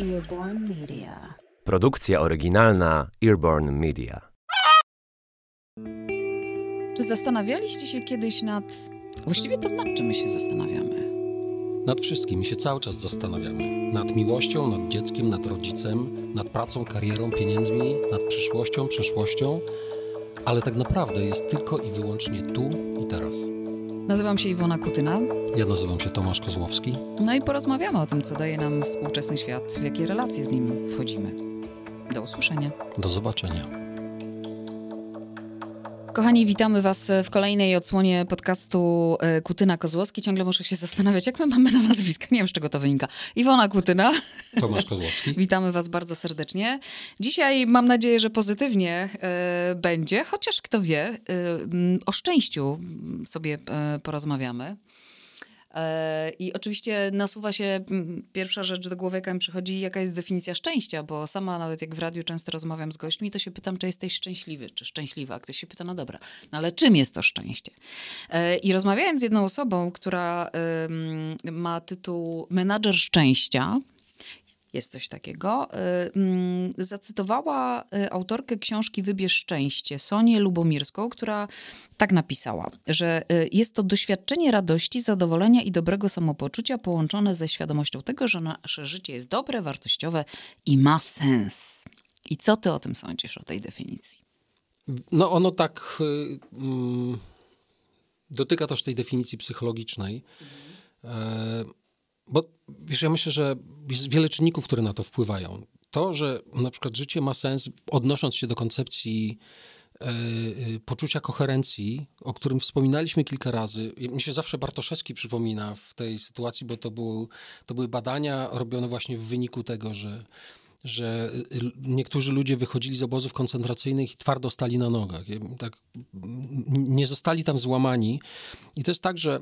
Earborn Media. Produkcja oryginalna Earborn Media. Czy zastanawialiście się kiedyś nad. Właściwie to nad czym my się zastanawiamy? Nad wszystkim się cały czas zastanawiamy. Nad miłością, nad dzieckiem, nad rodzicem, nad pracą, karierą, pieniędzmi, nad przyszłością, przeszłością, ale tak naprawdę jest tylko i wyłącznie tu i teraz. Nazywam się Iwona Kutyna. Ja nazywam się Tomasz Kozłowski. No i porozmawiamy o tym, co daje nam współczesny świat, w jakie relacje z nim wchodzimy. Do usłyszenia. Do zobaczenia. Kochani, witamy Was w kolejnej odsłonie podcastu e, Kutyna Kozłowski. Ciągle muszę się zastanawiać, jak my mamy na nazwiska. Nie wiem, z czego to wynika. Iwona Kutyna. Tomasz Kozłowski. Witamy Was bardzo serdecznie. Dzisiaj mam nadzieję, że pozytywnie e, będzie, chociaż kto wie, e, m, o szczęściu sobie e, porozmawiamy. E, I oczywiście nasuwa się mm, pierwsza rzecz do głowy, jaka mi przychodzi, jaka jest definicja szczęścia, bo sama nawet jak w radiu często rozmawiam z gośćmi, to się pytam, czy jesteś szczęśliwy, czy szczęśliwa. Ktoś się pyta, no dobra, no ale czym jest to szczęście? E, I rozmawiając z jedną osobą, która ma tytuł menadżer szczęścia, jest coś takiego, y, mm, zacytowała y, autorkę książki Wybierz szczęście, Sonię Lubomirską, która tak napisała, że y, jest to doświadczenie radości, zadowolenia i dobrego samopoczucia połączone ze świadomością tego, że nasze życie jest dobre, wartościowe i ma sens. I co ty o tym sądzisz, o tej definicji? No ono tak mm, dotyka też tej definicji psychologicznej. E, bo wiesz, ja myślę, że jest wiele czynników, które na to wpływają. To, że na przykład życie ma sens, odnosząc się do koncepcji e, e, poczucia koherencji, o którym wspominaliśmy kilka razy. Mi się zawsze Bartoszewski przypomina w tej sytuacji, bo to, był, to były badania robione właśnie w wyniku tego, że że y, niektórzy ludzie wychodzili z obozów koncentracyjnych i twardo stali na nogach. Tak, nie zostali tam złamani. I to jest tak, że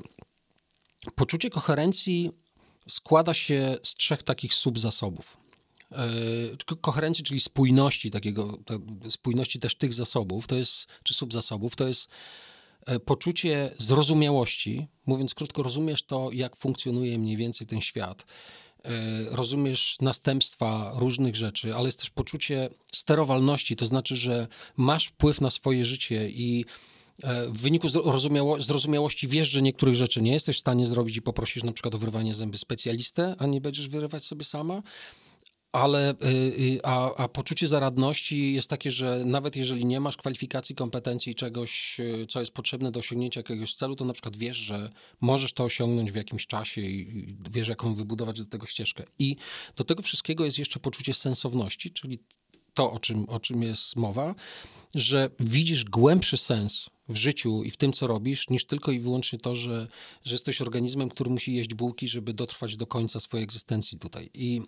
poczucie koherencji składa się z trzech takich subzasobów. Yy, ko- Koherencji, czyli spójności takiego, spójności też tych zasobów, to jest, czy subzasobów, to jest e, poczucie zrozumiałości. Mówiąc krótko, rozumiesz to, jak funkcjonuje mniej więcej ten świat. E, Rozumiesz następstwa różnych rzeczy, ale jest też poczucie sterowalności, to znaczy, że masz wpływ na swoje życie i e, w wyniku zrozumiało, zrozumiałości wiesz, że niektórych rzeczy nie jesteś w stanie zrobić i poprosisz na przykład o wyrwanie zęby specjalistę, a nie będziesz wyrywać sobie sama. Ale y, y, a, a poczucie zaradności jest takie, że nawet jeżeli nie masz kwalifikacji, kompetencji czegoś, y, co jest potrzebne do osiągnięcia jakiegoś celu, to na przykład wiesz, że możesz to osiągnąć w jakimś czasie i wiesz, jaką wybudować do tego ścieżkę. I do tego wszystkiego jest jeszcze poczucie sensowności, czyli to, o czym, o czym jest mowa, że widzisz głębszy sens w życiu i w tym, co robisz, niż tylko i wyłącznie to, że, że jesteś organizmem, który musi jeść bułki, żeby dotrwać do końca swojej egzystencji tutaj. I,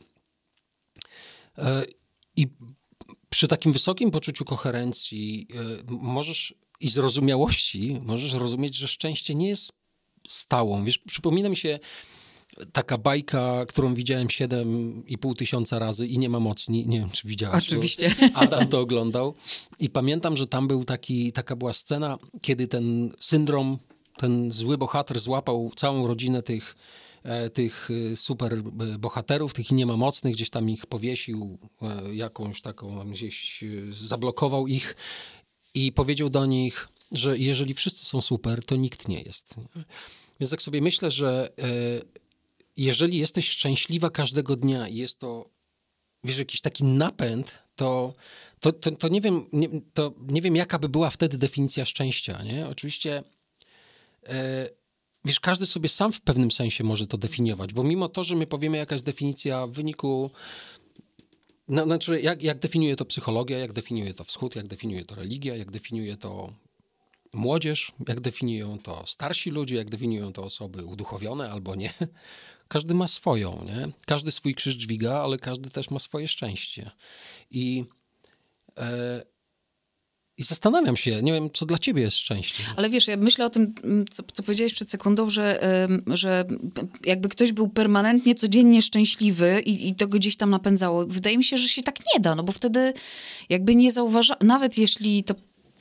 e, i przy takim wysokim poczuciu koherencji e, możesz i zrozumiałości możesz rozumieć, że szczęście nie jest stałą. Wiesz, przypomina mi się taka bajka, którą widziałem 7,5 tysiąca razy i nie ma mocni. Nie wiem, czy widziałaś. Oczywiście. Adam to oglądał. I pamiętam, że tam był taki, taka była scena, kiedy ten syndrom, ten zły bohater złapał całą rodzinę tych, e, tych e, super e, bohaterów, tych niemamocnych, gdzieś tam ich powiesił, jakąś taką, gdzieś zablokował ich i powiedział do nich, że jeżeli wszyscy są super, to nikt nie jest. Więc tak sobie myślę, że jeżeli jesteś szczęśliwa każdego dnia i jest to wiesz, jakiś taki napęd, to, to, to, to, nie wiem, nie, to nie wiem, jaka by była wtedy definicja szczęścia, nie? Oczywiście, e, wiesz, każdy sobie sam w pewnym sensie może to definiować, bo mimo to, że my powiemy, jaka jest definicja w wyniku, no, znaczy, jak, jak definiuje to psychologia, jak definiuje to wschód, jak definiuje to religia, jak definiuje to młodzież, jak definiują to starsi ludzie, jak definiują to osoby uduchowione albo nie. Każdy ma swoją, nie? Każdy swój krzyż dźwiga, ale każdy też ma swoje szczęście. I, e, i zastanawiam się, nie wiem, co dla ciebie jest szczęście. Ale wiesz, ja myślę o tym, co, co powiedziałeś przed sekundą, że, że jakby ktoś był permanentnie, codziennie szczęśliwy i, i to go gdzieś tam napędzało. Wydaje mi się, że się tak nie da, no bo wtedy jakby nie zauważa, nawet jeśli to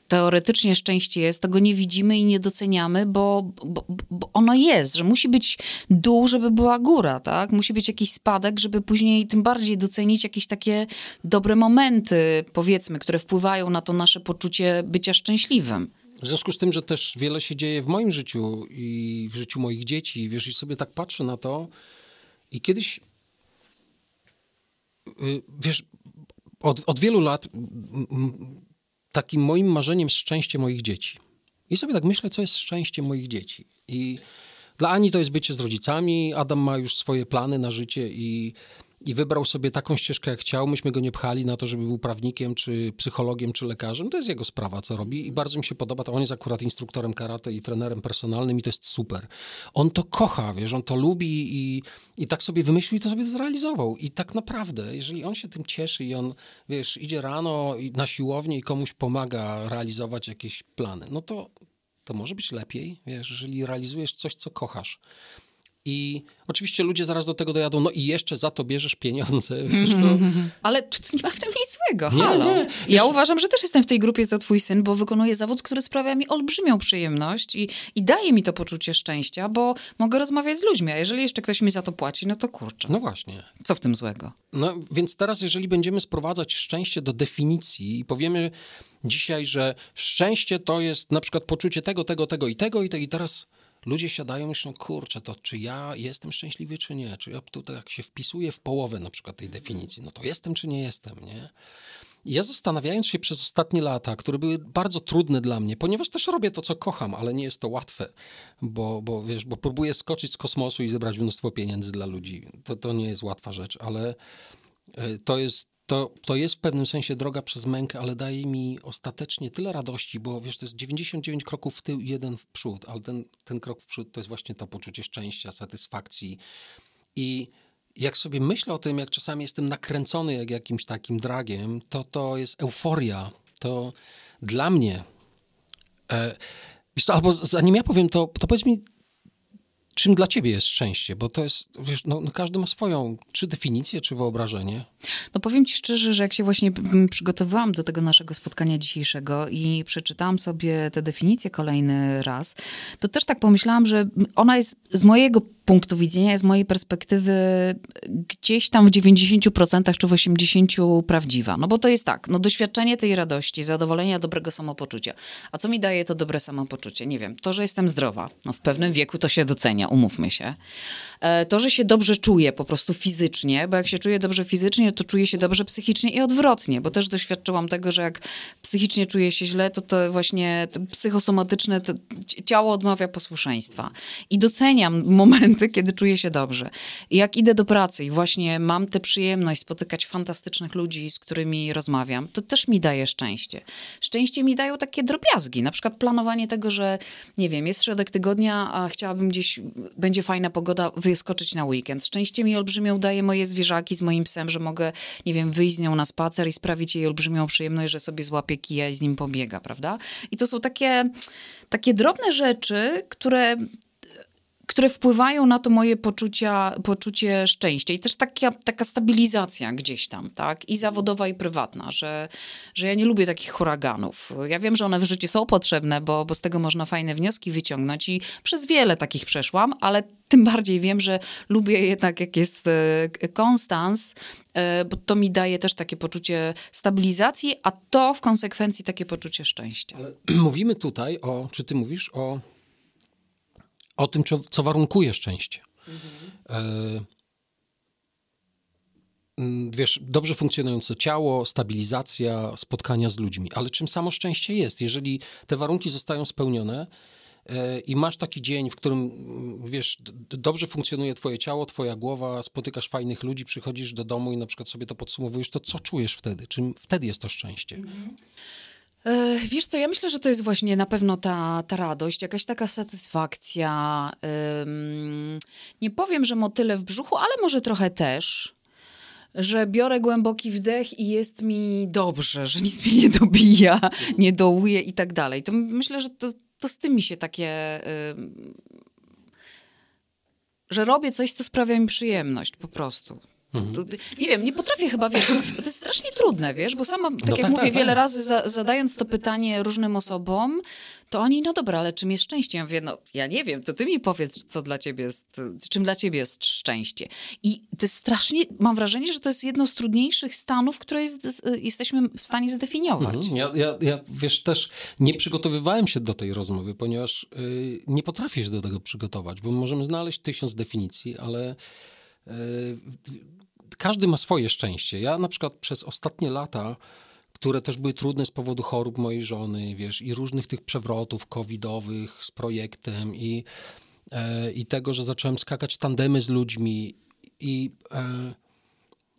teoretycznie szczęście jest, to go nie widzimy i nie doceniamy, bo, bo, bo ono jest, że musi być dół, żeby była góra, tak? Musi być jakiś spadek, żeby później tym bardziej docenić jakieś takie dobre momenty, powiedzmy, które wpływają na to nasze poczucie bycia szczęśliwym. W związku z tym, że też wiele się dzieje w moim życiu i w życiu moich dzieci, wiesz, i sobie tak patrzę na to i kiedyś, y, wiesz, od, od wielu lat takim moim marzeniem szczęście moich dzieci. I sobie tak myślę, co jest szczęście moich dzieci. I dla Ani to jest bycie z rodzicami. Adam ma już swoje plany na życie i i wybrał sobie taką ścieżkę, jak chciał. Myśmy go nie pchali na to, żeby był prawnikiem, czy psychologiem, czy lekarzem. To jest jego sprawa, co robi i bardzo mi się podoba. To on jest akurat instruktorem karate i trenerem personalnym i to jest super. On to kocha, wiesz, on to lubi i, i tak sobie wymyślił i to sobie zrealizował. I tak naprawdę, jeżeli on się tym cieszy i on, wiesz, idzie rano na siłownię i komuś pomaga realizować jakieś plany, no to to może być lepiej, wiesz, jeżeli realizujesz coś, co kochasz. I oczywiście ludzie zaraz do tego dojadą, no i jeszcze za to bierzesz pieniądze. Wiesz, to... Ale nie ma w tym nic złego. Nie, Halo. nie. Ja Wiesz- uważam, że też jestem w tej grupie co twój syn, bo wykonuję zawód, który sprawia mi olbrzymią przyjemność i, i daje mi to poczucie szczęścia, bo mogę rozmawiać z ludźmi, a jeżeli jeszcze ktoś mi za to płaci, no to kurczę. No właśnie. Co w tym złego? No więc teraz, jeżeli będziemy sprowadzać szczęście do definicji i powiemy dzisiaj, że szczęście to jest na przykład poczucie tego, tego, tego i tego i, te, i teraz ludzie siadają i myślą, kurczę, to czy ja jestem szczęśliwy, czy nie? Czy ja tutaj jak się wpisuję w połowę na przykład tej definicji, no to jestem, czy nie jestem, nie? Ja zastanawiając się przez ostatnie lata, które były bardzo trudne dla mnie, ponieważ też robię to, co kocham, ale nie jest to łatwe, bo, bo wiesz, bo próbuję skoczyć z kosmosu i zebrać mnóstwo pieniędzy dla ludzi. To, to nie jest łatwa rzecz, ale e, to jest, to, to jest w pewnym sensie droga przez mękę, ale daje mi ostatecznie tyle radości, bo wiesz, to jest 99 kroków w tył i jeden w przód, ale ten, ten krok w przód to jest właśnie to poczucie szczęścia, satysfakcji. I jak sobie myślę o tym, jak czasami jestem nakręcony jak jakimś takim dragiem, to to jest euforia. To dla mnie. E, wiesz co, albo zanim ja powiem, to, to powiedz mi, czym dla ciebie jest szczęście? Bo to jest, wiesz, no, no każdy ma swoją, czy definicję, czy wyobrażenie. No powiem ci szczerze, że jak się właśnie przygotowywałam do tego naszego spotkania dzisiejszego i przeczytałam sobie tę definicję kolejny raz, to też tak pomyślałam, że ona jest z mojego punktu widzenia, z mojej perspektywy gdzieś tam w 90% czy w 80% prawdziwa. No bo to jest tak, no doświadczenie tej radości, zadowolenia, dobrego samopoczucia. A co mi daje to dobre samopoczucie? Nie wiem, to, że jestem zdrowa. No w pewnym wieku to się docenia, umówmy się. E, To, że się dobrze czuję po prostu fizycznie, bo jak się czuję dobrze fizycznie, to czuję się dobrze psychicznie i odwrotnie, bo też doświadczyłam tego, że jak psychicznie czuję się źle, to to właśnie psychosomatyczne ciało odmawia posłuszeństwa. I doceniam momenty, kiedy czuję się dobrze. I jak idę do pracy i właśnie mam tę przyjemność spotykać fantastycznych ludzi, z którymi rozmawiam, to też mi daje szczęście. Szczęście mi dają takie drobiazgi, na przykład planowanie tego, że nie wiem, jest środek tygodnia, a chciałabym gdzieś, będzie fajna pogoda, wyskoczyć na weekend. Szczęście mi olbrzymią daje moje zwierzaki z moim psem, że mogę, nie wiem, wyjść z nią na spacer i sprawić jej olbrzymią przyjemność, że sobie złapie kija i z nim pobiega, prawda? I to są takie, takie drobne rzeczy, które które wpływają na to moje poczucia, poczucie szczęścia i też taka, taka stabilizacja gdzieś tam, tak? I zawodowa, i prywatna, że, że ja nie lubię takich huraganów. Ja wiem, że one w życiu są potrzebne, bo, bo z tego można fajne wnioski wyciągnąć i przez wiele takich przeszłam, ale tym bardziej wiem, że lubię jednak, jak jest e, konstans, e, bo to mi daje też takie poczucie stabilizacji, a to w konsekwencji takie poczucie szczęścia. Ale mówimy tutaj o, czy ty mówisz o, o tym, co, warunkuje szczęście. Mm, wiesz, dobrze funkcjonujące ciało, stabilizacja, spotkania z ludźmi. Ale czym samo szczęście jest? Jeżeli te warunki zostają spełnione e, i masz taki dzień, w którym, mm, wiesz, dobrze funkcjonuje twoje ciało, twoja głowa, spotykasz fajnych ludzi, przychodzisz do domu i na przykład sobie to podsumowujesz, to co czujesz wtedy? Czym wtedy jest to szczęście? E, Wiesz co, ja myślę, że to jest właśnie na pewno ta, ta radość, jakaś taka satysfakcja. nie powiem, że motyle w brzuchu, ale może trochę też. Że biorę głęboki wdech i jest mi dobrze, że nic mnie nie dobija, nie dołuje i tak dalej. To myślę, że to, to z tym mi się takie. że robię coś, co sprawia mi przyjemność po prostu. To, nie wiem, nie potrafię chyba, wiesz, bo to jest strasznie trudne, wiesz, bo sama, tak No jak tak, mówię tak, wiele tak. razy, za, zadając to pytanie różnym osobom, to oni, no dobra, ale czym jest szczęście? Ja mówię, no ja nie wiem, to ty mi powiedz, co dla ciebie jest, czym dla ciebie jest szczęście. I to jest strasznie, mam wrażenie, że to jest jedno z trudniejszych stanów, które jest, jesteśmy w stanie zdefiniować. Mhm. Ja, ja, ja, wiesz, też nie przygotowywałem się do tej rozmowy, ponieważ y, nie potrafię się do tego przygotować, bo możemy znaleźć tysiąc definicji, ale y, każdy ma swoje szczęście. Ja na przykład przez ostatnie lata, które też były trudne z powodu chorób mojej żony, wiesz, i różnych tych przewrotów covidowych z projektem i, e, i tego, że zacząłem skakać tandemy z ludźmi i... E,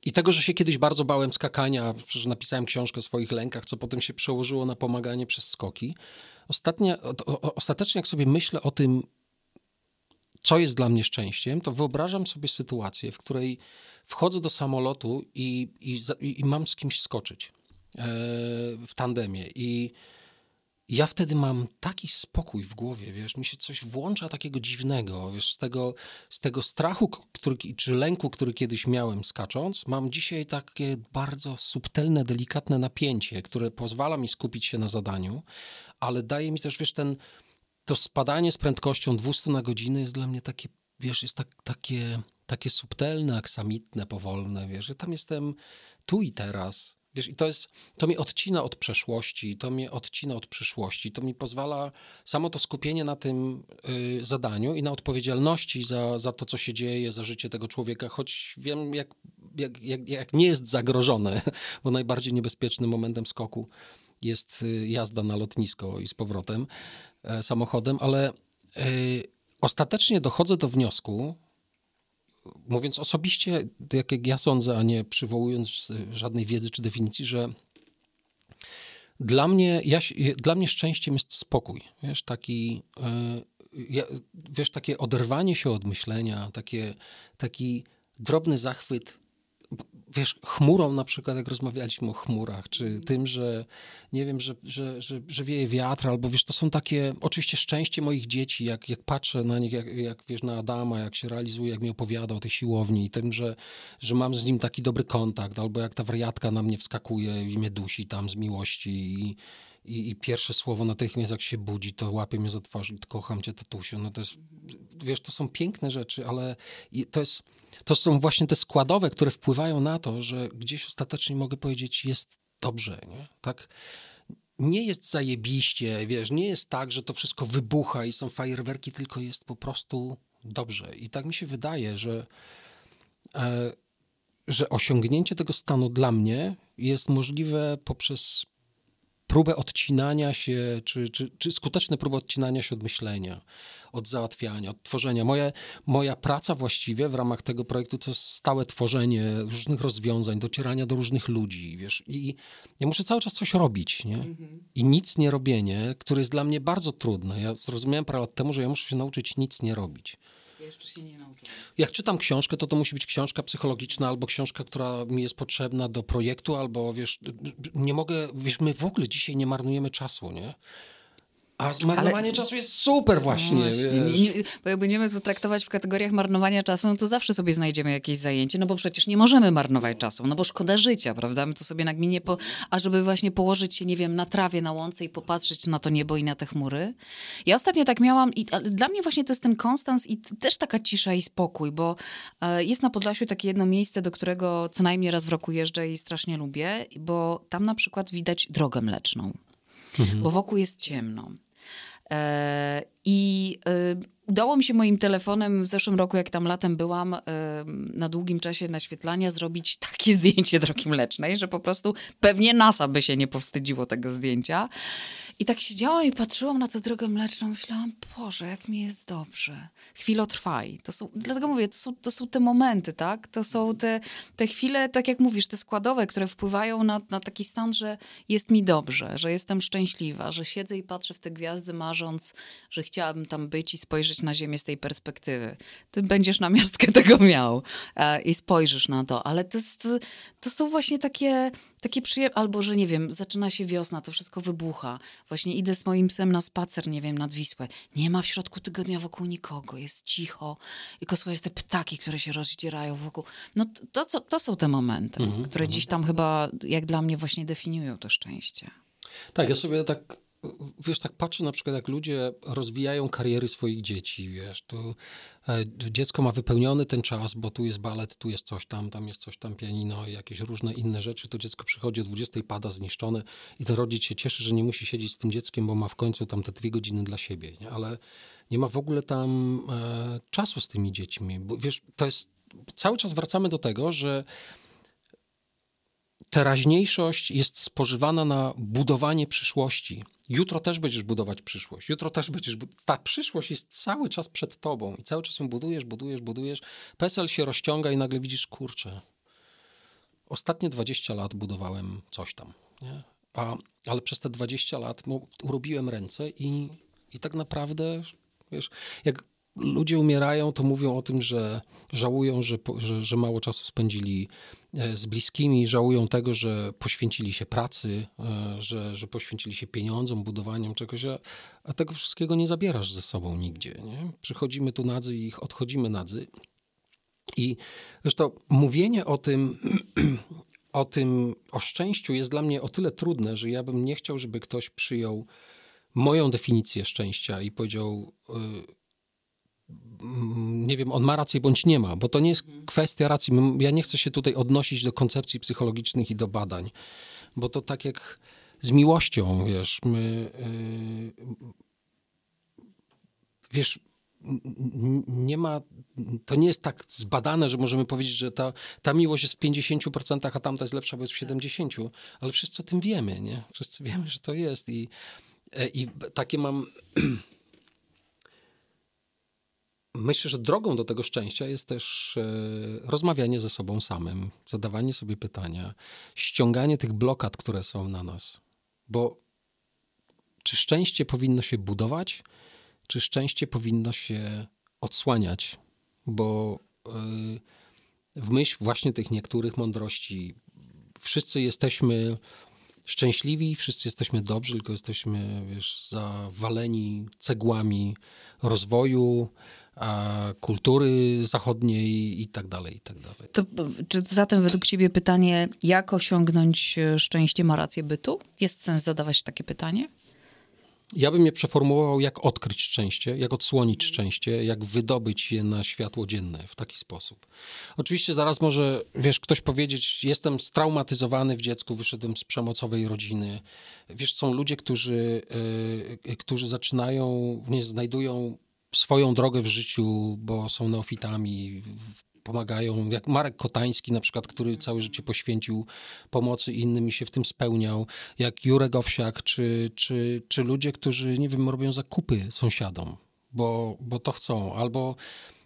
i tego, że się kiedyś bardzo bałem skakania, przecież napisałem książkę o swoich lękach, co potem się przełożyło na pomaganie przez skoki. Ostatnie, o, o, ostatecznie, jak sobie myślę o tym, co jest dla mnie szczęściem, to wyobrażam sobie sytuację, w której wchodzę do samolotu i, i, i mam z kimś skoczyć e, w tandemie. I ja wtedy mam taki spokój w głowie, wiesz, mi się coś włącza takiego dziwnego, wiesz, z tego, z tego strachu, który, czy lęku, który kiedyś miałem skacząc, mam dzisiaj takie bardzo subtelne, delikatne napięcie, które pozwala mi skupić się na zadaniu, ale daje mi też, wiesz, ten, to spadanie z prędkością 200 na godzinę jest dla mnie takie, wiesz, jest tak, takie, takie subtelne, aksamitne, powolne, wiesz, że tam jestem tu i teraz, wiesz, i to jest, to mnie odcina od przeszłości, to mnie odcina od przyszłości, to mi pozwala samo to skupienie na tym y, zadaniu i na odpowiedzialności za, za to, co się dzieje, za życie tego człowieka, choć wiem, jak, jak, jak, jak nie jest zagrożone, bo najbardziej niebezpiecznym momentem skoku jest y, jazda na lotnisko i z powrotem samochodem, ale y, ostatecznie dochodzę do wniosku, mówiąc osobiście, tak jak ja sądzę, a nie przywołując żadnej wiedzy czy definicji, że dla mnie, ja, dla mnie szczęściem jest spokój. Wiesz, taki, ja, wiesz, takie oderwanie się od myślenia, takie, taki drobny zachwyt wiesz, chmurą na przykład, jak rozmawialiśmy o chmurach, czy tym, że nie wiem, że, że, że, że wieje wiatr, albo wiesz, to są takie, oczywiście szczęście moich dzieci, jak, jak patrzę na nich, jak, jak wiesz, na Adama, jak się realizuje, jak mi opowiada o tej siłowni i tym, że, że mam z nim taki dobry kontakt, albo jak ta wariatka na mnie wskakuje i mnie dusi tam z miłości i, i, i pierwsze słowo natychmiast jak się budzi, to łapie mnie za twarz kocham cię, tatusiu, no to jest, wiesz, to są piękne rzeczy, ale to jest, to są właśnie te składowe, które wpływają na to, że gdzieś ostatecznie mogę powiedzieć, jest dobrze, nie? Tak, nie jest zajebiście, wiesz, nie jest tak, że to wszystko wybucha i są fajerwerki, tylko jest po prostu dobrze. I tak mi się wydaje, że, e, że osiągnięcie tego stanu dla mnie jest możliwe poprzez próbę odcinania się, czy, czy, czy skuteczne próby odcinania się od myślenia, od załatwiania, od tworzenia. Moje, moja praca właściwie w ramach tego projektu to stałe tworzenie różnych rozwiązań, docierania do różnych ludzi, wiesz, i ja muszę cały czas coś robić, nie? I nic nie robienie, które jest dla mnie bardzo trudne. Ja zrozumiałem parę lat temu, że ja muszę się nauczyć nic nie robić. Jeszcze się nie nauczyłam. Jak czytam książkę, to to musi być książka psychologiczna albo książka, która mi jest potrzebna do projektu, albo wiesz, nie mogę, wiesz, my w ogóle dzisiaj nie marnujemy czasu, nie? A zmarnowanie czasu jest super właśnie, No Właśnie, wiesz. nie, nie, bo jak będziemy to traktować w kategoriach marnowania czasu, no to zawsze sobie znajdziemy jakieś zajęcie, no bo przecież nie możemy marnować czasu, no bo szkoda życia, prawda? My to sobie nagminie, po, a żeby właśnie położyć się, nie wiem, na trawie, na łące i popatrzeć na to niebo i na te chmury. Ja ostatnio tak miałam i ale dla mnie właśnie to jest ten konstans i też taka cisza i spokój, bo e, jest na Podlasiu takie jedno miejsce, do którego co najmniej raz w roku jeżdżę i strasznie lubię, bo tam na przykład widać drogę mleczną, bo wokół jest ciemno. I e, udało mi się moim telefonem w zeszłym roku, jak tam latem byłam, e, na długim czasie naświetlania zrobić takie zdjęcie drogi mlecznej, że po prostu pewnie NASA by się nie powstydziło tego zdjęcia. I tak siedziałam i patrzyłam na tę drogę mleczną, myślałam, Boże, jak mi jest dobrze. Chwilotrwaj. To są, dlatego mówię, to są, to są te momenty, tak? To są te, te chwile, tak jak mówisz, te składowe, które wpływają na, na taki stan, że jest mi dobrze, że jestem szczęśliwa, że siedzę i patrzę w te gwiazdy, marząc, że chciałabym tam być i spojrzeć na Ziemię z tej perspektywy. Ty będziesz na miastkę tego miał e, i spojrzysz na to, ale to, jest, to są właśnie takie takie przyjemne, albo że nie wiem, zaczyna się wiosna, to wszystko wybucha. Właśnie idę z moim psem na spacer, nie wiem, nad Wisłę. Nie ma w środku tygodnia wokół nikogo, jest cicho. Tylko słuchaj, te ptaki, które się rozdzierają wokół. No to, to, to są te momenty, Mhm, które dziś tam chyba, jak dla mnie, właśnie definiują to szczęście. Tak, ja sobie tak, wiesz, tak patrzę na przykład, jak ludzie rozwijają kariery swoich dzieci, wiesz, tu e, dziecko ma wypełniony ten czas, bo tu jest balet, tu jest coś tam, tam jest coś tam, pianino i jakieś różne inne rzeczy, to dziecko przychodzi o 20 pada zniszczone i ten rodzic się cieszy, że nie musi siedzieć z tym dzieckiem, bo ma w końcu tam te dwie godziny dla siebie, nie? ale nie ma w ogóle tam e, czasu z tymi dziećmi, bo wiesz, to jest, cały czas wracamy do tego, że teraźniejszość jest spożywana na budowanie przyszłości. Jutro też będziesz budować przyszłość. Jutro też będziesz. Ta przyszłość jest cały czas przed tobą i cały czas ją budujesz, budujesz, budujesz. PESEL się rozciąga i nagle widzisz, kurczę. Ostatnie 20 lat budowałem coś tam. Nie? A, ale przez te 20 lat urobiłem ręce i, i tak naprawdę, wiesz, jak ludzie umierają, to mówią o tym, że żałują, że, że, że mało czasu spędzili e, z bliskimi, żałują tego, że poświęcili się pracy, e, że, że poświęcili się pieniądzom, budowaniom czegoś, a, a tego wszystkiego nie zabierasz ze sobą nigdzie. Nie? Przychodzimy tu nadzy i odchodzimy nadzy. I zresztą mówienie o tym, o tym, o szczęściu jest dla mnie o tyle trudne, że ja bym nie chciał, żeby ktoś przyjął moją definicję szczęścia i powiedział, mm, nie wiem, on ma rację bądź nie ma, bo to nie jest kwestia racji. Ja nie chcę się tutaj odnosić do koncepcji psychologicznych i do badań, bo to tak jak z miłością, wiesz, my, y, wiesz, nie ma, to nie jest tak zbadane, że możemy powiedzieć, że ta, ta miłość jest w 50%, a tamta jest lepsza, bo jest w 70%, ale wszyscy o tym wiemy, nie? Wszyscy wiemy, że to jest i, e, i takie mam... Myślę, że drogą do tego szczęścia jest też e, rozmawianie ze sobą samym, zadawanie sobie pytania, ściąganie tych blokad, które są na nas. Bo czy szczęście powinno się budować, czy szczęście powinno się odsłaniać? Bo y, w myśl właśnie tych niektórych mądrości wszyscy jesteśmy szczęśliwi, wszyscy jesteśmy dobrzy, tylko jesteśmy wiesz, zawaleni cegłami rozwoju, kultury zachodniej i tak dalej, i tak dalej. To, czy zatem według ciebie pytanie, jak osiągnąć e, szczęście, ma rację bytu? Jest sens zadawać takie pytanie? Ja bym je przeformułował, jak odkryć szczęście, jak odsłonić szczęście, jak wydobyć je na światło dzienne w taki sposób. Oczywiście zaraz może, wiesz, ktoś powiedzieć, jestem straumatyzowany w dziecku, wyszedłem z przemocowej rodziny. Wiesz, są ludzie, którzy, y, którzy zaczynają, nie znajdują swoją drogę w życiu, bo są neofitami, pomagają, jak Marek Kotański na przykład, który całe życie poświęcił pomocy innym i się w tym spełniał, jak Jurek Owsiak, czy, czy, czy ludzie, którzy, nie wiem, robią zakupy sąsiadom, bo, bo to chcą, albo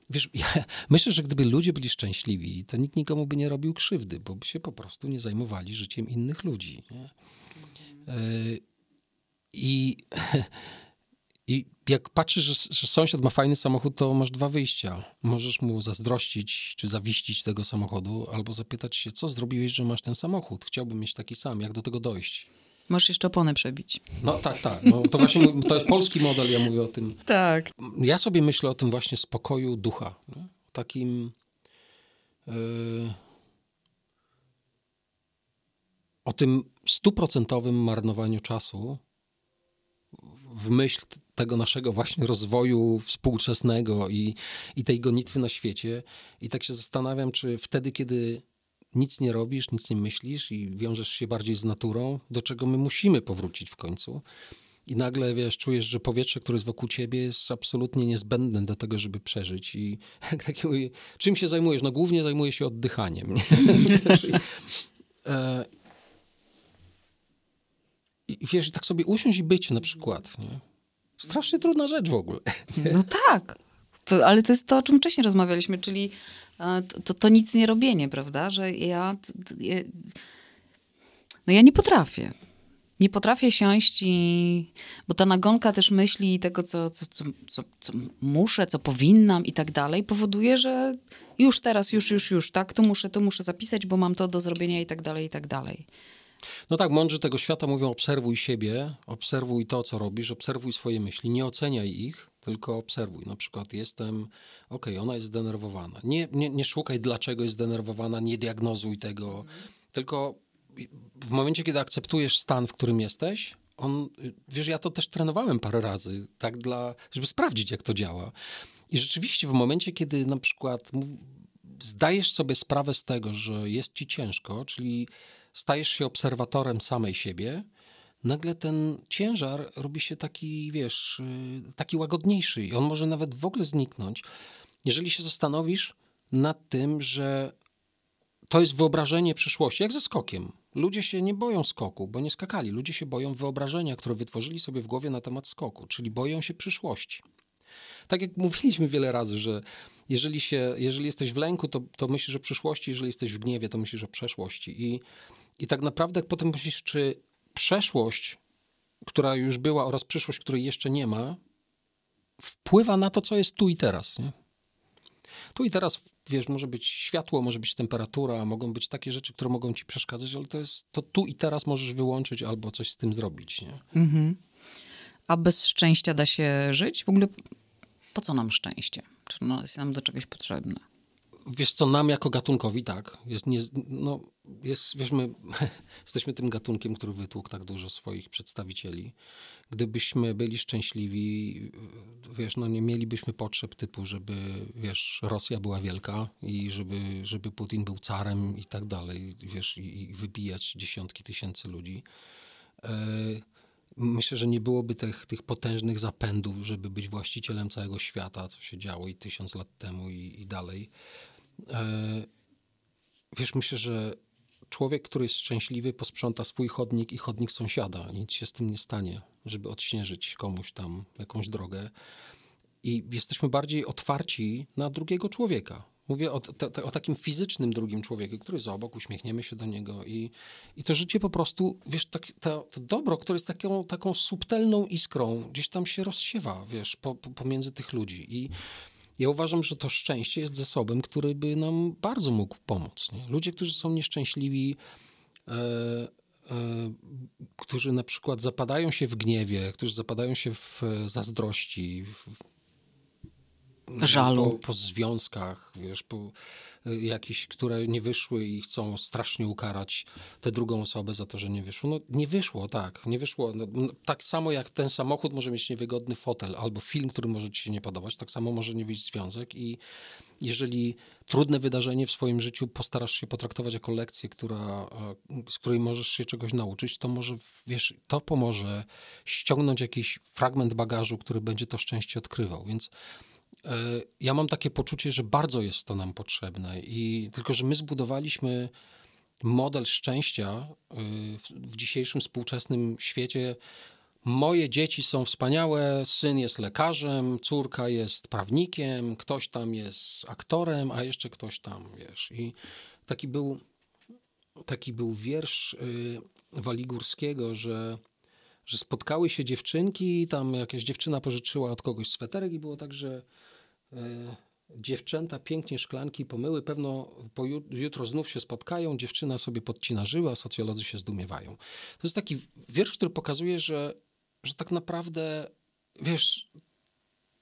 wiesz, ja myślę, że gdyby ludzie byli szczęśliwi, to nikt nikomu by nie robił krzywdy, bo by się po prostu nie zajmowali życiem innych ludzi. Nie? Yy, I, I jak patrzysz, że, że sąsiad ma fajny samochód, to masz dwa wyjścia. Możesz mu zazdrościć czy zawiścić tego samochodu, albo zapytać się, co zrobiłeś, że masz ten samochód. Chciałbym mieć taki sam, jak do tego dojść. Możesz jeszcze opony przebić. No tak, tak. No, to właśnie to jest polski model, ja mówię o tym. Tak. Ja sobie myślę o tym właśnie spokoju ducha. Nie? Takim. Yy, o tym stuprocentowym marnowaniu czasu w myśl tego naszego właśnie rozwoju współczesnego i, i tej gonitwy na świecie. I tak się zastanawiam, czy wtedy, kiedy nic nie robisz, nic nie myślisz i wiążesz się bardziej z naturą, do czego my musimy powrócić w końcu. I nagle, wiesz, czujesz, że powietrze, które jest wokół ciebie jest absolutnie niezbędne do tego, żeby przeżyć. I jak taki mówi, czym się zajmujesz? No głównie zajmuję się oddychaniem. I wiesz, tak sobie usiąść i być na przykład, nie? Strasznie trudna rzecz w ogóle. No tak. To, ale to jest to, o czym wcześniej rozmawialiśmy, czyli e, to, to, to nic nie robienie, prawda? Że ja, ja... No ja nie potrafię. Nie potrafię siąść i... Bo ta nagonka też myśli tego, co, co, co, co muszę, co powinnam i tak dalej, powoduje, że już teraz, już, już, już, tak, tu muszę, tu muszę zapisać, bo mam to do zrobienia i tak dalej, i tak dalej. No tak, mądrzy tego świata mówią: obserwuj siebie, obserwuj to, co robisz, obserwuj swoje myśli, nie oceniaj ich, tylko obserwuj. Na przykład jestem, okej, ona jest zdenerwowana. Nie, nie, nie szukaj, dlaczego jest zdenerwowana, nie diagnozuj tego, tylko w momencie, kiedy akceptujesz stan, w którym jesteś, on, wiesz, ja to też trenowałem parę razy, tak dla, żeby sprawdzić, jak to działa. I rzeczywiście w momencie, kiedy na przykład zdajesz sobie sprawę z tego, że jest ci ciężko, czyli stajesz się obserwatorem samej siebie, nagle ten ciężar robi się taki, wiesz, y, taki łagodniejszy i on może nawet w ogóle zniknąć, jeżeli się zastanowisz nad tym, że to jest wyobrażenie przyszłości, jak ze skokiem. Ludzie się nie boją skoku, bo nie skakali. Ludzie się boją wyobrażenia, które wytworzyli sobie w głowie na temat skoku, czyli boją się przyszłości. Tak jak mówiliśmy wiele razy, że jeżeli, się, jeżeli jesteś w lęku, to, to myślisz o przyszłości, jeżeli jesteś w gniewie, to myślisz o przeszłości. I, i tak naprawdę potem myślisz, czy przeszłość, która już była oraz przyszłość, której jeszcze nie ma, wpływa na to, co jest tu i teraz. Nie? Tu i teraz, wiesz, może być światło, może być temperatura, mogą być takie rzeczy, które mogą ci przeszkadzać, ale to jest, to tu i teraz możesz wyłączyć albo coś z tym zrobić, nie? Mhm. A bez szczęścia da się żyć? W ogóle po co nam szczęście? Czy ono jest nam do czegoś potrzebne? Wiesz co, nam jako gatunkowi tak. Jest, nie, no, jest, wiesz, my jesteśmy tym gatunkiem, który wytłukł tak dużo swoich przedstawicieli. Gdybyśmy byli szczęśliwi, wiesz, no nie mielibyśmy potrzeb typu, żeby, wiesz, Rosja była wielka i żeby, żeby Putin był carem i tak dalej, wiesz, i, i wybijać dziesiątki tysięcy ludzi. E, myślę, że nie byłoby tych, tych potężnych zapędów, żeby być właścicielem całego świata, co się działo i tysiąc lat temu i, i dalej. E, wiesz, myślę, że człowiek, który jest szczęśliwy, posprząta swój chodnik i chodnik sąsiada. Nic się z tym nie stanie, żeby odśnieżyć komuś tam jakąś drogę. I jesteśmy bardziej otwarci na drugiego człowieka. Mówię o, te, o, takim fizycznym drugim człowieku, który jest obok, uśmiechniemy się do niego i, i to życie po prostu, wiesz, tak, to, to, dobro, które jest taką, taką subtelną iskrą, gdzieś tam się rozsiewa, wiesz, po, po, pomiędzy tych ludzi. I ja uważam, że to szczęście jest zasobem, który by nam bardzo mógł pomóc. Nie? Ludzie, którzy są nieszczęśliwi, e, e, którzy na przykład zapadają się w gniewie, którzy zapadają się w zazdrości, w, żalu. Po, po związkach, wiesz, po y, jakichś, które nie wyszły i chcą strasznie ukarać tę drugą osobę za to, że nie wyszło. No nie wyszło, tak, nie wyszło. No, tak samo jak ten samochód może mieć niewygodny fotel albo film, który może ci się nie podobać, tak samo może nie wyjść związek i jeżeli trudne wydarzenie w swoim życiu postarasz się potraktować jako lekcję, która, e, z której możesz się czegoś nauczyć, to może, wiesz, to pomoże ściągnąć jakiś fragment bagażu, który będzie to szczęście odkrywał, więc ja mam takie poczucie, że bardzo jest to nam potrzebne i tylko, że my zbudowaliśmy model szczęścia e, w, dzisiejszym współczesnym świecie. Moje dzieci są wspaniałe, syn jest lekarzem, córka jest prawnikiem, ktoś tam jest aktorem, a jeszcze ktoś tam, wiesz. I taki był, taki był wiersz y, Waligórskiego, że że spotkały się dziewczynki, tam jakaś dziewczyna pożyczyła od kogoś sweterek i było tak, że e, dziewczęta pięknie szklanki pomyły, pewno jutro znów się spotkają, dziewczyna sobie podcina żyły, a socjolodzy się zdumiewają. To jest taki wiersz, który pokazuje, że, że tak naprawdę, wiesz,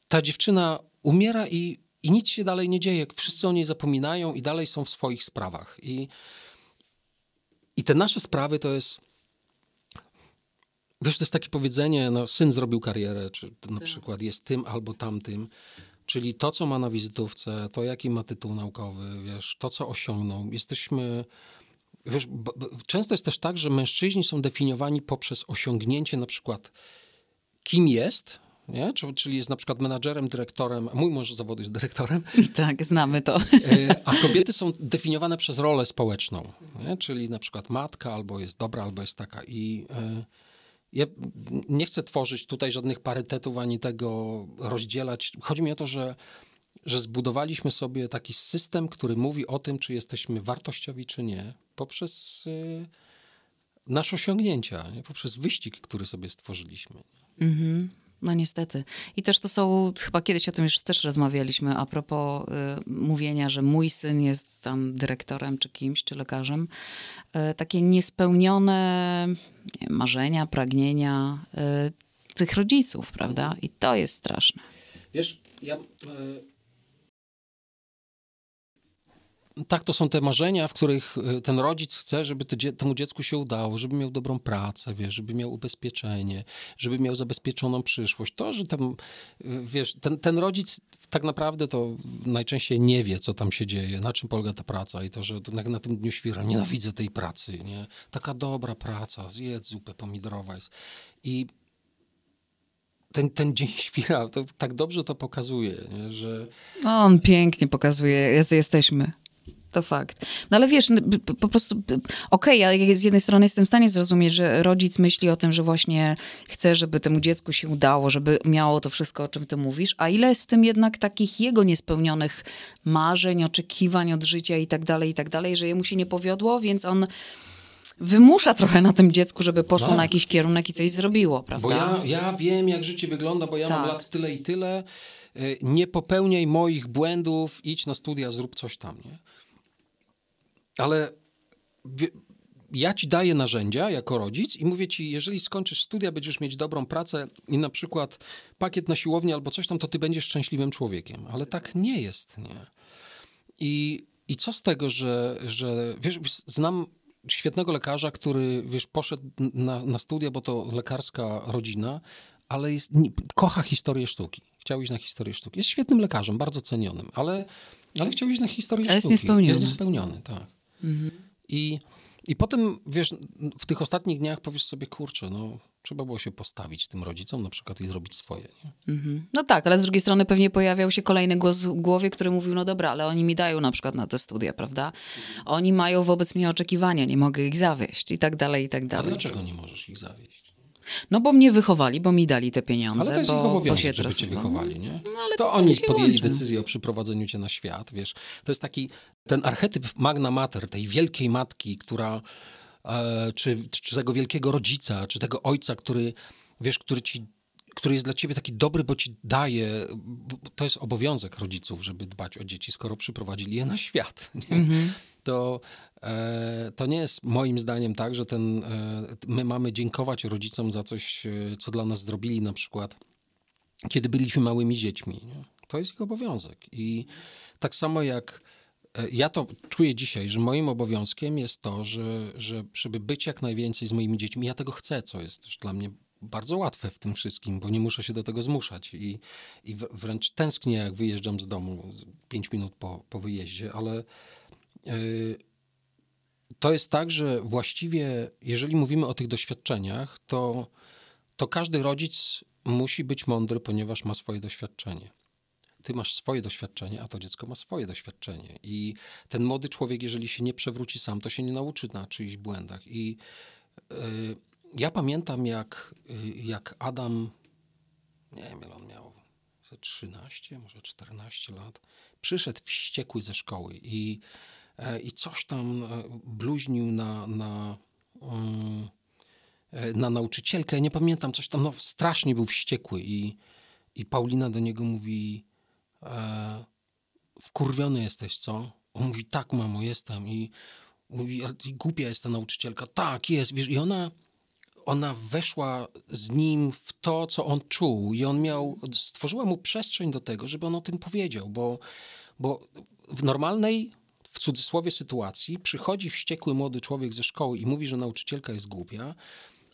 ta dziewczyna umiera i, i nic się dalej nie dzieje. Wszyscy o niej zapominają i dalej są w swoich sprawach. I, i te nasze sprawy to jest Wiesz, to jest takie powiedzenie, no, syn zrobił karierę, czy na tak. przykład jest tym albo tamtym. Czyli to, co ma na wizytówce, to jaki ma tytuł naukowy, wiesz, to, co osiągnął. Jesteśmy, wiesz, często jest też tak, że mężczyźni są definiowani poprzez osiągnięcie na przykład kim jest, nie? Czyli jest na przykład menadżerem, dyrektorem, mój mąż zawodu jest dyrektorem. Tak, znamy to. E, a kobiety są definiowane przez rolę społeczną, nie? czyli na przykład matka albo jest dobra, albo jest taka. I y, ja nie chcę tworzyć tutaj żadnych parytetów ani tego rozdzielać. Chodzi mi o to, że, że zbudowaliśmy sobie taki system, który mówi o tym, czy jesteśmy wartościowi, czy nie, poprzez y, nasze osiągnięcia, nie? poprzez wyścig, który sobie stworzyliśmy. Mhm. No niestety. I też to są, chyba kiedyś o tym już też rozmawialiśmy, a propos y, mówienia, że mój syn jest tam dyrektorem, czy kimś, czy lekarzem. Y, takie niespełnione nie, marzenia, pragnienia y, tych rodziców, prawda? I to jest straszne. Wiesz, ja... tak, to są te marzenia, w których y, ten rodzic chce, żeby temu dziecku się udało, żeby miał dobrą pracę, wiesz, żeby miał ubezpieczenie, żeby miał zabezpieczoną przyszłość. To, że tam, y, wiesz, ten, ten rodzic tak naprawdę to najczęściej nie wie, co tam się dzieje, na czym polega ta praca i to, że na, na tym dniu świra nienawidzę tej pracy, nie? Taka dobra praca, zjedz zupę pomidorowa jest. I ten, ten dzień świra to, tak dobrze to pokazuje, nie? że... On pięknie pokazuje, jacy jesteśmy to fakt. No ale wiesz, po prostu, okej, okay, ja z jednej strony jestem w stanie zrozumieć, że rodzic myśli o tym, że właśnie chce, żeby temu dziecku się udało, żeby miało to wszystko, o czym ty mówisz, a ile jest w tym jednak takich jego niespełnionych marzeń, oczekiwań od życia i tak dalej, i tak dalej, że jemu się nie powiodło, więc on wymusza trochę na tym dziecku, żeby poszło na jakiś kierunek i coś zrobiło, prawda? Bo ja, ja wiem, jak życie wygląda, bo ja tak. mam lat tyle i tyle. Y, nie popełniaj moich błędów, idź na studia, zrób coś tam, nie? Ale ja ci daję narzędzia jako rodzic i mówię ci, jeżeli skończysz studia, będziesz mieć dobrą pracę i na przykład pakiet na siłownię albo coś tam, to ty będziesz szczęśliwym człowiekiem. Ale tak nie jest, nie? I, i co z tego, że, że wiesz, znam świetnego lekarza, który, wiesz, poszedł na, na studia, bo to lekarska rodzina, ale jest, kocha historię sztuki. Chciał iść na historię sztuki. Jest świetnym lekarzem, bardzo cenionym, ale, ale chciał iść na historię ale sztuki. Jest niespełniony. Jest niespełniony, tak. Mhm. I, I potem, wiesz, w tych ostatnich dniach powiesz sobie, kurczę, no trzeba było się postawić tym rodzicom na przykład i zrobić swoje. Mhm. No tak, ale z drugiej strony pewnie pojawiał się kolejny głos w głowie, który mówił, no dobra, ale oni mi dają na przykład na te studia, prawda? Oni mają wobec mnie oczekiwania, nie mogę ich zawieść i tak dalej, i tak dalej. A dlaczego nie możesz ich zawieść? No bo mnie wychowali, bo mi dali te pieniądze. Ale to jest bo, ich obowiązek, żeby cię wychowali, nie? No, ale to oni podjęli łączy. decyzję o przyprowadzeniu cię na świat, wiesz. To jest taki, ten archetyp magna mater, tej wielkiej matki, która, e, czy, czy tego wielkiego rodzica, czy tego ojca, który, wiesz, który ci który jest dla ciebie taki dobry, bo ci daje, to jest obowiązek rodziców, żeby dbać o dzieci, skoro przyprowadzili je na świat. Mm -hmm. To to nie jest moim zdaniem tak, że ten, e, my mamy dziękować rodzicom za coś, e, co dla nas zrobili, na przykład kiedy byliśmy małymi dziećmi. To jest ich obowiązek. I tak samo jak ja to czuję dzisiaj, że moim obowiązkiem jest to, że, że żeby być jak najwięcej z moimi dziećmi, ja tego chcę, co jest też dla mnie bardzo łatwe w tym wszystkim, bo nie muszę się do tego zmuszać i, i wręcz tęsknię, jak wyjeżdżam z domu pięć minut po, po wyjeździe, ale yy, to jest tak, że właściwie, jeżeli mówimy o tych doświadczeniach, to, to każdy rodzic musi być mądry, ponieważ ma swoje doświadczenie. Ty masz swoje doświadczenie, a to dziecko ma swoje doświadczenie. I ten młody człowiek, jeżeli się nie przewróci sam, to się nie nauczy na czyichś błędach. I yy, ja pamiętam, jak, yy, jak Adam, nie wiem, ile on miał, 13, może 14 lat, przyszedł wściekły ze szkoły i i coś tam e, bluźnił na, na, e, na nauczycielkę. Nie pamiętam, coś tam, no strasznie był wściekły i, i Paulina do niego mówi e, wkurwiony jesteś, co? On mówi, tak mamo, jestem i mówi, głupia jest ta nauczycielka. Tak, jest, wiesz, i ona ona weszła z nim w to, co on czuł, i on miał, stworzyła mu przestrzeń do tego, żeby on o tym powiedział, bo, bo w normalnej w cudzysłowie sytuacji przychodzi wściekły młody człowiek ze szkoły i mówi, że nauczycielka jest głupia,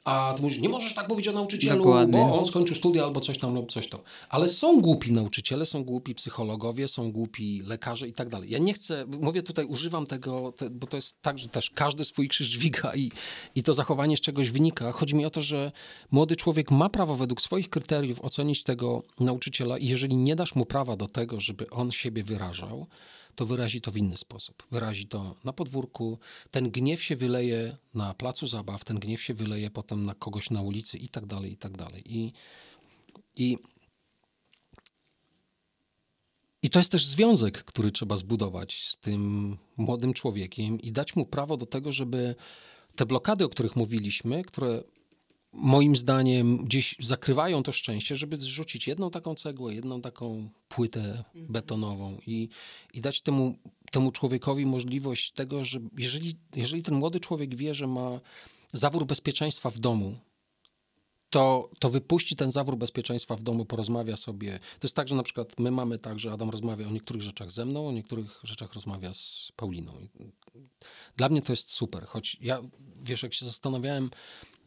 a ty mówisz, nie możesz tak mówić o nauczycielu, Dokładnie. bo on skończył studia albo coś tam lub coś to. Ale są głupi nauczyciele, są głupi psychologowie, są głupi lekarze i tak dalej. Ja nie chcę, mówię tutaj, używam tego, te, bo to jest tak, że też każdy swój krzyż dźwiga i, i to zachowanie z czegoś wynika. Chodzi mi o to, że młody człowiek ma prawo według swoich kryteriów ocenić tego nauczyciela i jeżeli nie dasz mu prawa do tego, żeby on siebie wyrażał, to wyrazi to w inny sposób. Wyrazi to na podwórku, ten gniew się wyleje na placu zabaw, ten gniew się wyleje potem na kogoś na ulicy i tak dalej, i tak dalej. I, i, i to jest też związek, który trzeba zbudować z tym młodym człowiekiem i dać mu prawo do tego, żeby te blokady, o których mówiliśmy, które moim zdaniem gdzieś zakrywają to szczęście, żeby zrzucić jedną taką cegłę, jedną taką płytę betonową i, i dać temu, temu człowiekowi możliwość tego, że jeżeli, jeżeli ten młody człowiek wie, że ma zawór bezpieczeństwa w domu, to, to wypuści ten zawór bezpieczeństwa w domu, porozmawia sobie. To jest tak, że na przykład my mamy tak, że Adam rozmawia o niektórych rzeczach ze mną, o niektórych rzeczach rozmawia z Pauliną. Dla mnie to jest super, choć ja, wiesz, jak się zastanawiałem,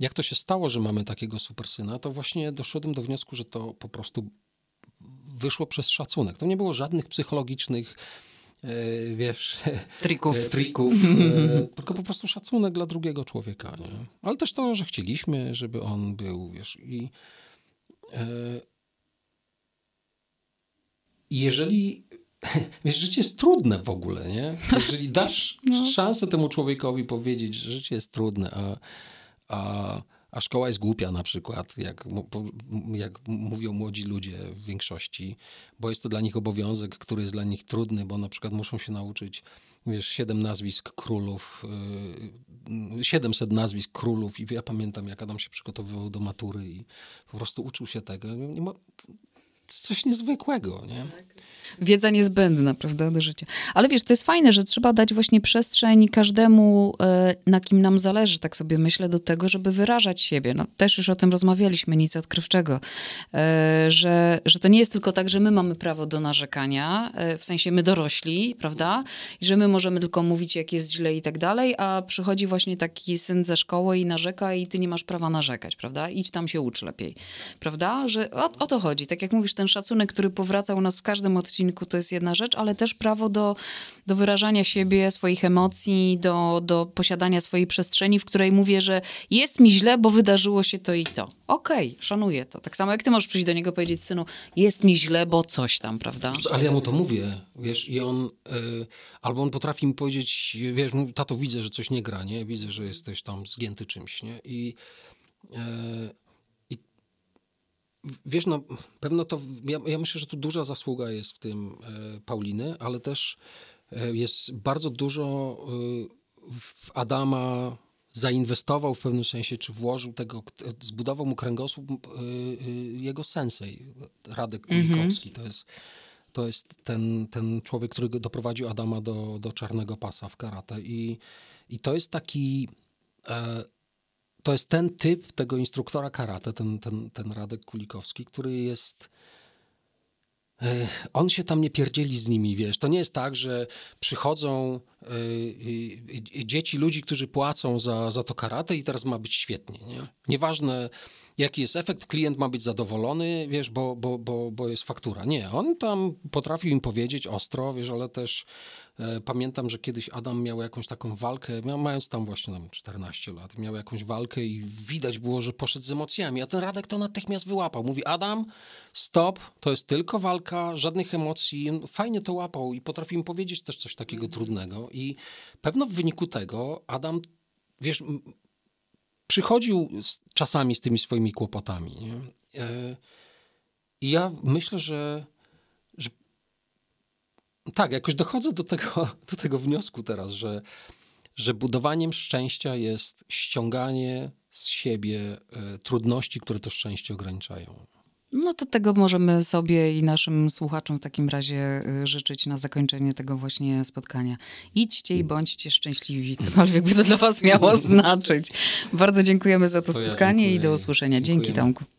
jak to się stało, że mamy takiego super syna, to właśnie doszedłem do wniosku, że to po prostu wyszło przez szacunek. To nie było żadnych psychologicznych e, wiesz, Trików. e, trików e, tylko po prostu szacunek dla drugiego człowieka. Nie? Ale też to, że chcieliśmy, żeby on był, wiesz, i jeżeli wiesz, życie jest trudne w ogóle, nie? Jeżeli dasz szansę temu człowiekowi powiedzieć, że życie jest trudne, a, a, a szkoła jest głupia na przykład, jak, jak mówią młodzi ludzie w większości, bo jest to dla nich obowiązek, który jest dla nich trudny, bo na przykład muszą się nauczyć, wiesz, siedem nazwisk królów, yy, 700 nazwisk królów i ja pamiętam, jak Adam się przygotowywał do matury i po prostu uczył się tego. Coś niezwykłego, nie? Wiedza niezbędna, prawda, do życia. Ale wiesz, to jest fajne, że trzeba dać właśnie przestrzeń każdemu, e, na kim nam zależy, tak sobie myślę, do tego, żeby wyrażać siebie. No, też już o tym rozmawialiśmy, nic odkrywczego, E, że, że to nie jest tylko tak, że my mamy prawo do narzekania, e, w sensie my dorośli, prawda, i że my możemy tylko mówić, jak jest źle i tak dalej, a przychodzi właśnie taki syn ze szkoły i narzeka i ty nie masz prawa narzekać, prawda, idź tam się ucz lepiej, prawda, że o, o to chodzi. Tak jak mówisz, ten szacunek, który powraca u nas w każdym odcinku, to jest jedna rzecz, ale też prawo do, do wyrażania siebie, swoich emocji, do, do posiadania swojej przestrzeni, w której mówię, że jest mi źle, bo wydarzyło się to i to. Okej, szanuję to. Tak samo jak ty możesz przyjść do niego i powiedzieć, synu, jest mi źle, bo coś tam, prawda? Ale ja mu to mówię, wiesz, i on, y, albo on potrafi mi powiedzieć, wiesz, no, tato, widzę, że coś nie gra, nie? Widzę, że jesteś tam zgięty czymś, nie? I, i wiesz, no, pewno to, ja, ja myślę, że tu duża zasługa jest w tym y, Pauliny, ale też y, jest bardzo dużo y, w Adama zainwestował w pewnym sensie, czy włożył tego, zbudował mu kręgosłup jego sensej, Radek Kulikowski. To jest to jest ten, ten człowiek, który doprowadził Adama do, do czarnego pasa w karate. I, i to jest taki. E, to jest ten typ tego instruktora karate, ten, ten, ten Radek Kulikowski, który jest. e, On się tam nie pierdzieli z nimi, wiesz. To nie jest tak, że przychodzą e, dzieci ludzi, którzy płacą za, za to karate i teraz ma być świetnie. Nie? Nieważne, jaki jest efekt, klient ma być zadowolony, wiesz, bo, bo, bo, bo jest faktura. Nie, on tam potrafił im powiedzieć ostro, wiesz, ale też e, pamiętam, że kiedyś Adam miał jakąś taką walkę, miał, mając tam właśnie tam 14 lat, miał jakąś walkę i widać było, że poszedł z emocjami, a ten Radek to natychmiast wyłapał. Mówi, Adam, stop, to jest tylko walka, żadnych emocji. Fajnie to łapał i potrafił im powiedzieć też coś takiego trudnego i pewno w wyniku tego Adam, wiesz, przychodził z, czasami z tymi swoimi kłopotami. Nie? E, I ja myślę, że, że tak, jakoś dochodzę do tego, do tego wniosku teraz, że, że budowaniem szczęścia jest ściąganie z siebie e, trudności, które to szczęście ograniczają. No to tego możemy sobie i naszym słuchaczom w takim razie y, życzyć na zakończenie tego właśnie spotkania. Idźcie i bądźcie szczęśliwi, cokolwiek by to dla was miało znaczyć. Bardzo dziękujemy za to To ja spotkanie i dziękuję. do usłyszenia. Dzięki Dziękujemy. Tomku.